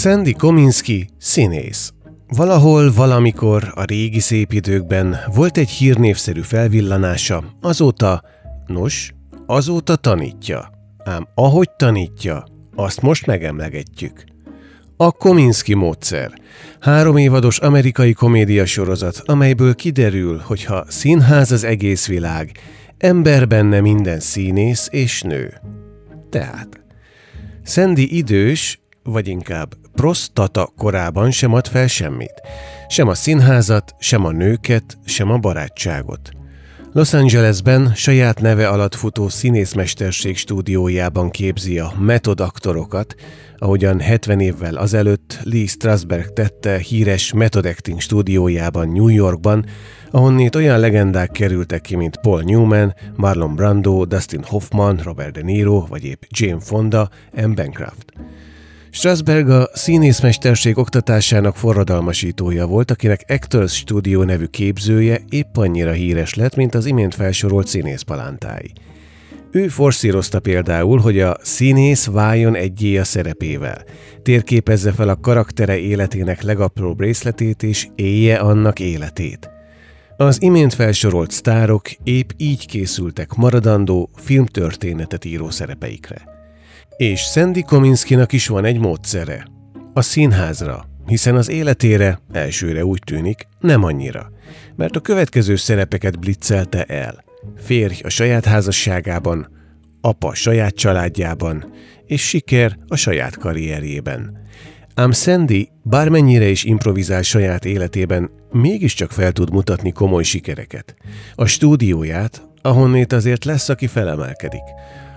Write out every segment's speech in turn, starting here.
Sandy Kominski színész. Valahol, valamikor a régi szép időkben volt egy hírnévszerű felvillanása, azóta, nos, azóta tanítja. Ám ahogy tanítja, azt most megemlegetjük. A Kominski módszer. Három évados amerikai komédia sorozat, amelyből kiderül, hogy ha színház az egész világ, ember benne minden színész és nő. Tehát, Sandy idős, vagy inkább prostata korában sem ad fel semmit. Sem a színházat, sem a nőket, sem a barátságot. Los Angelesben saját neve alatt futó színészmesterség stúdiójában képzi a metodaktorokat, ahogyan 70 évvel azelőtt Lee Strasberg tette híres Method Acting stúdiójában New Yorkban, ahonnét olyan legendák kerültek ki, mint Paul Newman, Marlon Brando, Dustin Hoffman, Robert De Niro, vagy épp Jane Fonda, M. Bancroft. Strasberg a színészmesterség oktatásának forradalmasítója volt, akinek Actors Studio nevű képzője épp annyira híres lett, mint az imént felsorolt színészpalántái. Ő forszírozta például, hogy a színész váljon egyé a szerepével, térképezze fel a karaktere életének legapróbb részletét és élje annak életét. Az imént felsorolt sztárok épp így készültek maradandó filmtörténetet író szerepeikre. És Sandy Kominskinak is van egy módszere. A színházra, hiszen az életére, elsőre úgy tűnik, nem annyira, mert a következő szerepeket blitzelte el. Férj a saját házasságában, apa saját családjában, és siker a saját karrierjében. Ám Sandy bármennyire is improvizál saját életében, mégiscsak fel tud mutatni komoly sikereket. A stúdióját, ahonnét azért lesz, aki felemelkedik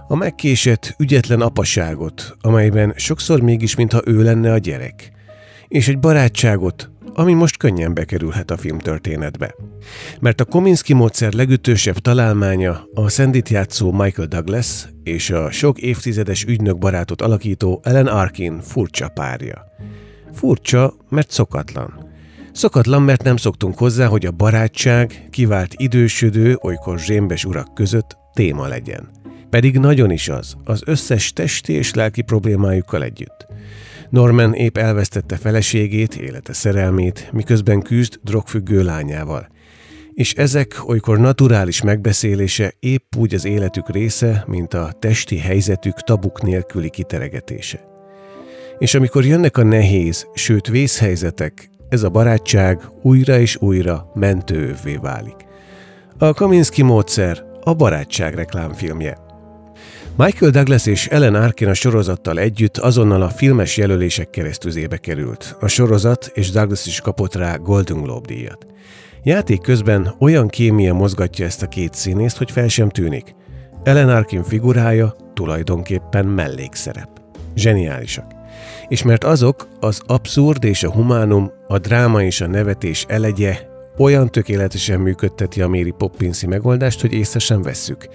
a megkésett, ügyetlen apaságot, amelyben sokszor mégis mintha ő lenne a gyerek, és egy barátságot, ami most könnyen bekerülhet a filmtörténetbe. Mert a Kominsky módszer legütősebb találmánya a Szendit játszó Michael Douglas és a sok évtizedes ügynök barátot alakító Ellen Arkin furcsa párja. Furcsa, mert szokatlan. Szokatlan, mert nem szoktunk hozzá, hogy a barátság kivált idősödő, olykor zsémbes urak között téma legyen. Pedig nagyon is az, az összes testi és lelki problémájukkal együtt. Norman épp elvesztette feleségét, élete szerelmét, miközben küzd drogfüggő lányával. És ezek olykor naturális megbeszélése épp úgy az életük része, mint a testi helyzetük tabuk nélküli kiteregetése. És amikor jönnek a nehéz, sőt vészhelyzetek, ez a barátság újra és újra mentőövvé válik. A Kaminski módszer a barátság reklámfilmje. Michael Douglas és Ellen Arkin a sorozattal együtt azonnal a filmes jelölések keresztüzébe került. A sorozat és Douglas is kapott rá Golden Globe díjat. Játék közben olyan kémia mozgatja ezt a két színészt, hogy fel sem tűnik. Ellen Arkin figurája tulajdonképpen mellékszerep. Zseniálisak. És mert azok, az abszurd és a humánum, a dráma és a nevetés elegye olyan tökéletesen működteti a Mary Poppinsi megoldást, hogy észre sem vesszük.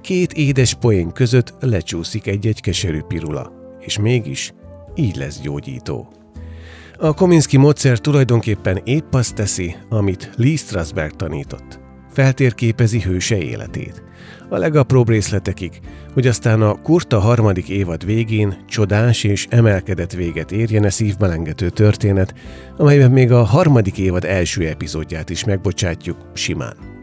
Két édes poén között lecsúszik egy-egy keserű pirula, és mégis így lesz gyógyító. A Kominski módszer tulajdonképpen épp azt teszi, amit Lee Strasberg tanított. Feltérképezi hőse életét. A legapróbb részletekig, hogy aztán a kurta harmadik évad végén csodás és emelkedett véget érjen a szívmelengető történet, amelyben még a harmadik évad első epizódját is megbocsátjuk simán.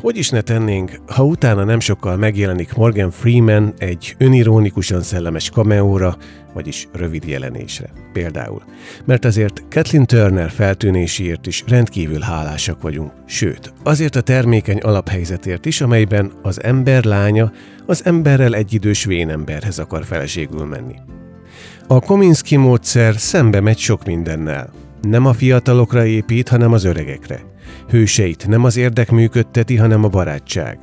Hogy is ne tennénk, ha utána nem sokkal megjelenik Morgan Freeman egy önirónikusan szellemes kameóra, vagyis rövid jelenésre, például. Mert azért Kathleen Turner feltűnéséért is rendkívül hálásak vagyunk, sőt, azért a termékeny alaphelyzetért is, amelyben az ember lánya az emberrel egyidős vénemberhez akar feleségül menni. A Kominski módszer szembe megy sok mindennel. Nem a fiatalokra épít, hanem az öregekre. Hőseit nem az érdek működteti, hanem a barátság.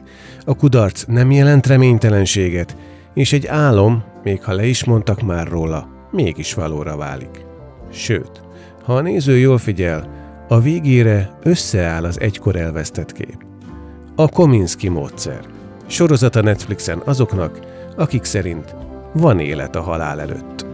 A kudarc nem jelent reménytelenséget, és egy álom, még ha le is mondtak már róla, mégis valóra válik. Sőt, ha a néző jól figyel, a végére összeáll az egykor elvesztett kép. A Kominski módszer. Sorozata Netflixen azoknak, akik szerint van élet a halál előtt.